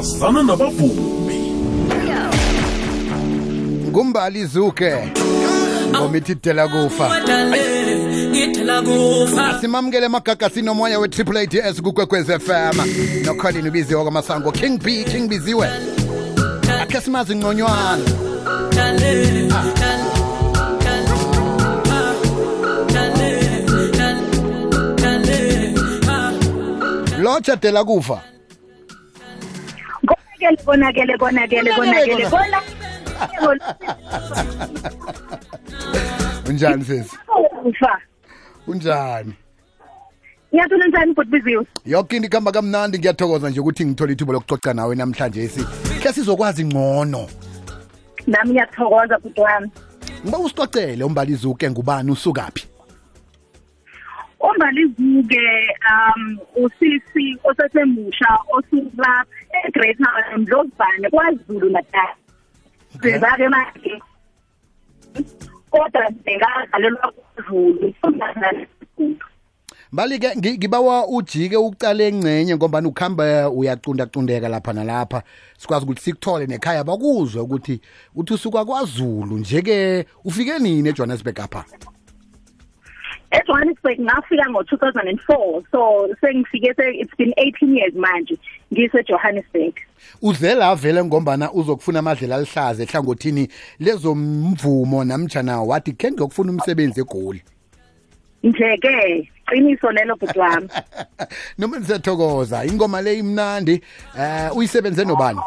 sazana nabavumi ngumbali zuke ngomithi dela kufa simamukele emagagasini omoya we-triple ats kukwekwez fm nokholini ubiziwe kwamasango. King b king biziwe. Akhe simazi ngconywana lo dela kufa konakele konakele konakele konakele kona unjani sesi ufa. Unjani? Ngiyathula njani futhi biziwe yoke into ikuhamba kamnandi ngiyathokoza nje ukuthi ngithole ithuba lokucoca nawe namhlanje si khe sizokwazi ngcono. Nami ngiyathokoza futhi wami ngiba usicocele umbalizuke ngubani usukaphi? Umbalizuke um usisi osesemusha osuka eGreater Mdlozibane kwaZulu Natal sezake manje kodwa ngazalelwa kwaZulu mbali-ke ngi- ngibawa ujike ucale engcenye ngoba ukuhamba uyacundacundeka lapha nalapha. Sikwazi ukuthi sikuthole nekhaya bakuzwe ukuthi uthi usuka kwazulu nje-ke ufike nini ejohannesburg apha? eJohannesburg ngafika ngo-2004 so sengifike se it's been 18 years manje ngise-Johannesburg. Uze la vele ngombana uzokufuna amadlela alihlaza ehlangothini lezomvumo namjana wathi khe ngiyokufuna umsebenzi egoli. Nje-ke qiniso lelo bhuti wami. Noma nisiyathokoza ingoma le imnandi eh uyisebenze nobani?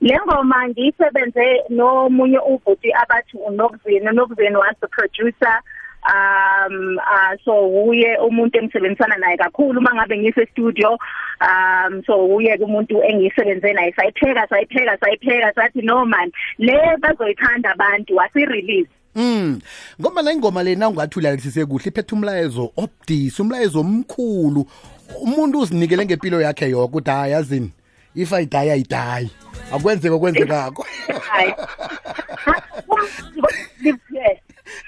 Le ngoma ngiyisebenze nomunye ubhuti abathi unokuzini unokuzini was the producer. Um uh, so uye umuntu engisebenzisana naye kakhulu uma ngabe ngise studio um so uye umuntu engisebenze naye sayipheka sayipheka sayipheka sathi no man le bazoyithanda abantu wasi release Mm. Ngoba la ingoma lena ungathula lisise kuhle iphethe umlayezo obdisi, umlayezo omkhulu. Umuntu uzinikele ngempilo yakhe yonke ukuthi hayi yazini if I die I die. Akwenzeke okwenzekako. hayi yes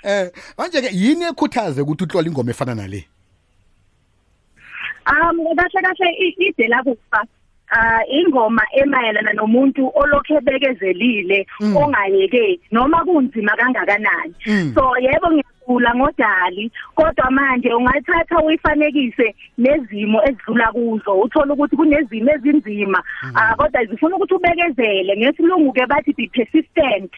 Eh, manje ke yini ekhuthaze ukuthi uhlole ingoma efana nale? Um kahle kahle ide la kufa ah ingoma emayelana nomuntu olokhe bekezelile ongayekeki noma kunzima kangakanani. Mm. so yebo ngiyakula ngodali kodwa manje ungayithatha uyifanekise nezimo ezidlula kuzo uthola ukuthi kunezimo ezinzima. Ah kodwa zifuna ukuthi ubekezele ngesilungu ke bathi be persistent.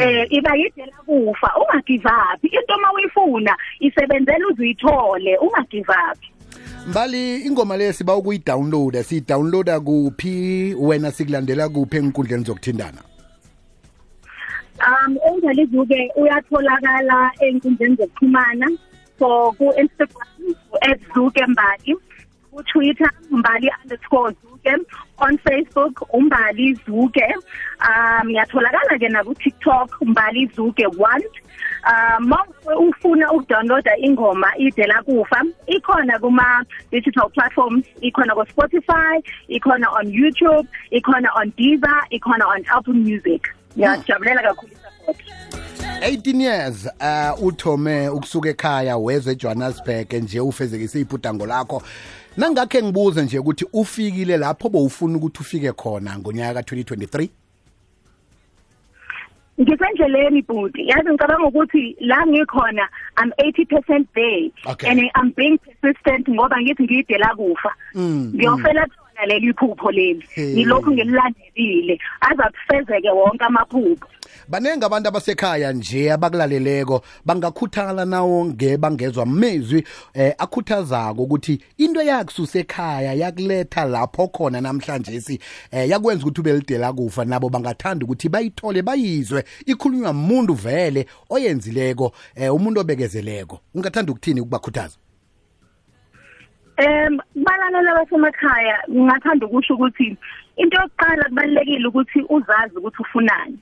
Eh iba yidela kufa ungagive up into uma uyifuna isebenzela uzuyithole ungagive up Mbali ingoma le siba ukuyidownloada, siyidownloada kuphi wena sikulandela kuphi enkundleni zokuthindana? Um ungalizuke uyatholakala enkundleni zokuxhumana so ku Instagram @zuke mbali ku Twitter mbali_zuke on Facebook umbali zuke. Um yatholakala ke na ku TikTok mbali zuke 1 um ufuna ukudownloada ingoma idela kufa ikhona kuma digital platforms ikhona ku Spotify ikhona on YouTube ikhona on Deezer ikhona on Apple Music. Ngiyajabulela kakhulu support 18 years uh uthome ukusuka ekhaya weze eJohannesburg nje ufezekise ibhudango lakho. Nangakhe ngibuze nje ukuthi ufikile lapho bowufuna ukuthi ufike khona ngonyaka ka2023 ngisendleleni bhuti. Yazi ngicabanga ukuthi la ngikhona i'm 80% there. Okay. and i'm being persistent ngoba ngithi ngidela kufa. Mm, ngiyofela thona leli phupho leli. Hey. ngilokhu ngililandelile aza kufezeke wonke amaphupho. Banenge abantu abasekhaya nje abakulaleleko bangakhuthala nawo ngebangezwa mezwi eh akhuthazako ukuthi into yakususa ekhaya yakuletha lapho khona namhlanje si eh yakwenza ukuthi ube lidela kufa. Nabo bangathanda ukuthi bayithole bayizwe. Ikhulunywa umuntu vele oyenzileko eh umuntu obekezeleko. Ungathanda ukuthini ukubakhuthaza? Em balalela basemakhaya ngingathanda ukusho ukuthi into yokuqala kubalekile ukuthi uzazi ukuthi ufunani.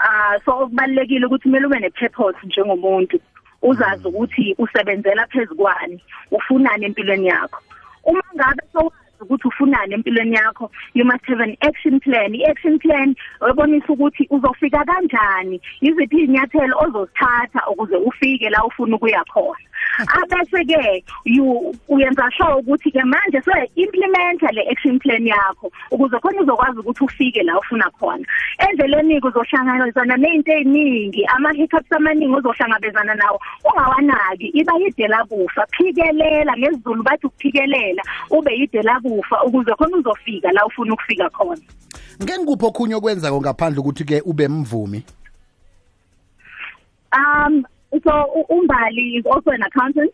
Ah so okubalekile ukuthi kumele ube nepurpose njengomuntu. Uzazi ukuthi usebenzela phezukwani, ufunani empilweni yakho. Uma ngabe sowazi ukuthi ufunani empilweni yakho you must have an action plan i-action plan uyabonisa ukuthi uzofika kanjani yiziphi izinyathelo ozozithatha ukuze ufike la ufuna ukuya khona abese ke you uyenza sure ukuthi ke manje so implementa le action plan yakho ukuze khona uzokwazi ukuthi ufike la ufuna khona. Endleleni kuzohlangabezana nezinto eziningi ama hiccups amaningi ozohlangabezana nawo ungawanaki iba yidela kufa phikelela ngesiZulu bathi ukuphikelela ube yidela kufa ukuze khona uzofika la ufuna ukufika khona. Ngeke kupho khunye okwenza ngaphandle ukuthi ke ube mvumi? Um, so u- Umbali is also an accountant.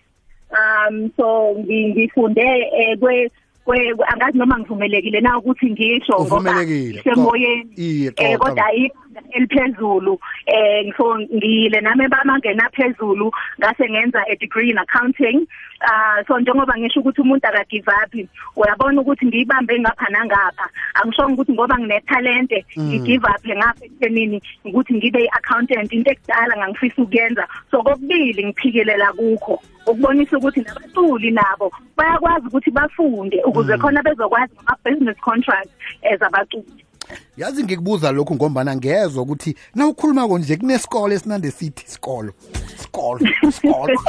Um, so ngi- ngifunde eh, kwe kwe angazi noma ngivumelekile na ukuthi ngisho Uvumelekile. semoyeni Iye, eh xoxa. kodwa ibanga eliphezulu eh so ngile nami bamangena phezulu ngase ngenza a degree in accounting. Ah so njengoba ngisho ukuthi umuntu aka give up uyabona ukuthi ngiyibambe ngapha nangapha. Angishongo ukuthi ngoba ngine talent ngi give up ngapha ekuthenini ukuthi ngibe i-accountant. Into ekudala ngangifisa ukuyenza so kokubili ngiphikelela kukho. Ukubonisa ukuthi nabaculi nabo bayakwazi ukuthi bafunde ukuze khona bezokwazi ama business contracts as abaculi yazi ngikubuza lokhu ngombana ngezwe ukuthi na ukhuluma konje kunesikole esinande sithi isikolo. Isikolo isikolo.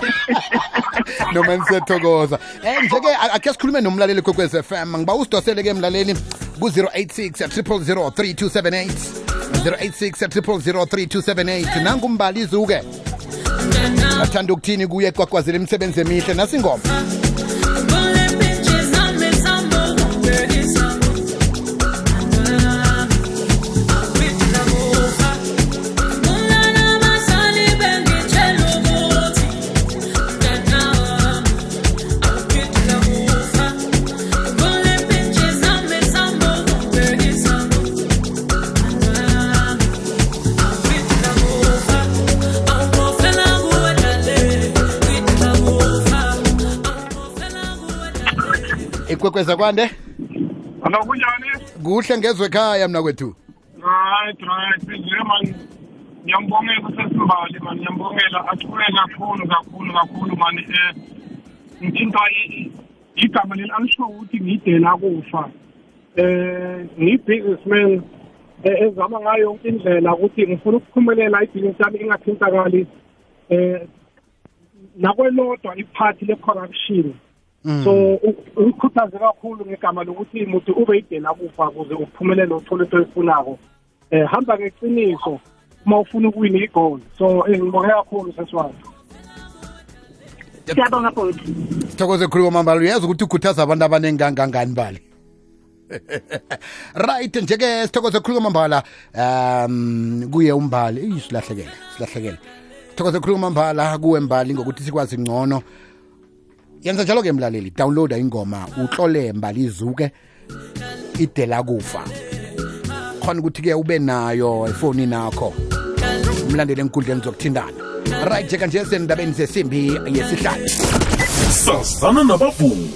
Noma nisiyathokoza eh nje ke akhe sikhulume nomlaleli kwekwez FM ngiba usidosele ke mlaleli ku-086 000 3278 086 000 3278 nangumbali izuke athanda ukuthini kuye kwakwazela imisebenzi emihle nasingoma? Ikwekweza kwande Hello kunjani? kuhle ngezwe ekhaya mna kwethu Right right nje man. Ngiyambongela usesimbali man ngiyambongela athule kakhulu kakhulu kakhulu man eh ngithinta i- igama leli alisho ukuthi ngidela kufa. Eh ngi businessman eh, ezama ngayo yonke indlela ukuthi ngifuna ukuphumelela ibhizinisi yami ingathintakali eh nakwelodwa iphathi le corruption so u- uyikhuthaze kakhulu ngegama lokuthi muthi ube yidela kufa ukuze uphumelele uthole into oyifunako. Eh hamba ngeqiniso uma ufuna ukuwina igol so eh, ngibonge kakhulu sesiwami siyabonga bhuti sithokoze khulu kwamambala. Uyazi ukuthi ukhuthaza abantu abaningi kangangani bali right nje-ke sithokoze khulu kwamambala. Um kuye umbali. Eyi silahlekele silahlekele. Sithokoze khulu kwamambala kuwe mbali ngokuthi sikwazi ngcono. Yenza njalo-ke mlaleli downloada ingoma utlole mbali izuke idela kufa. Khona ukuthi-ke ube nayo efonini nakho umlandeli enkundleni zokuthindana right nje kanje sendabeni zesimbi yesihlanu. Sazana nabavumi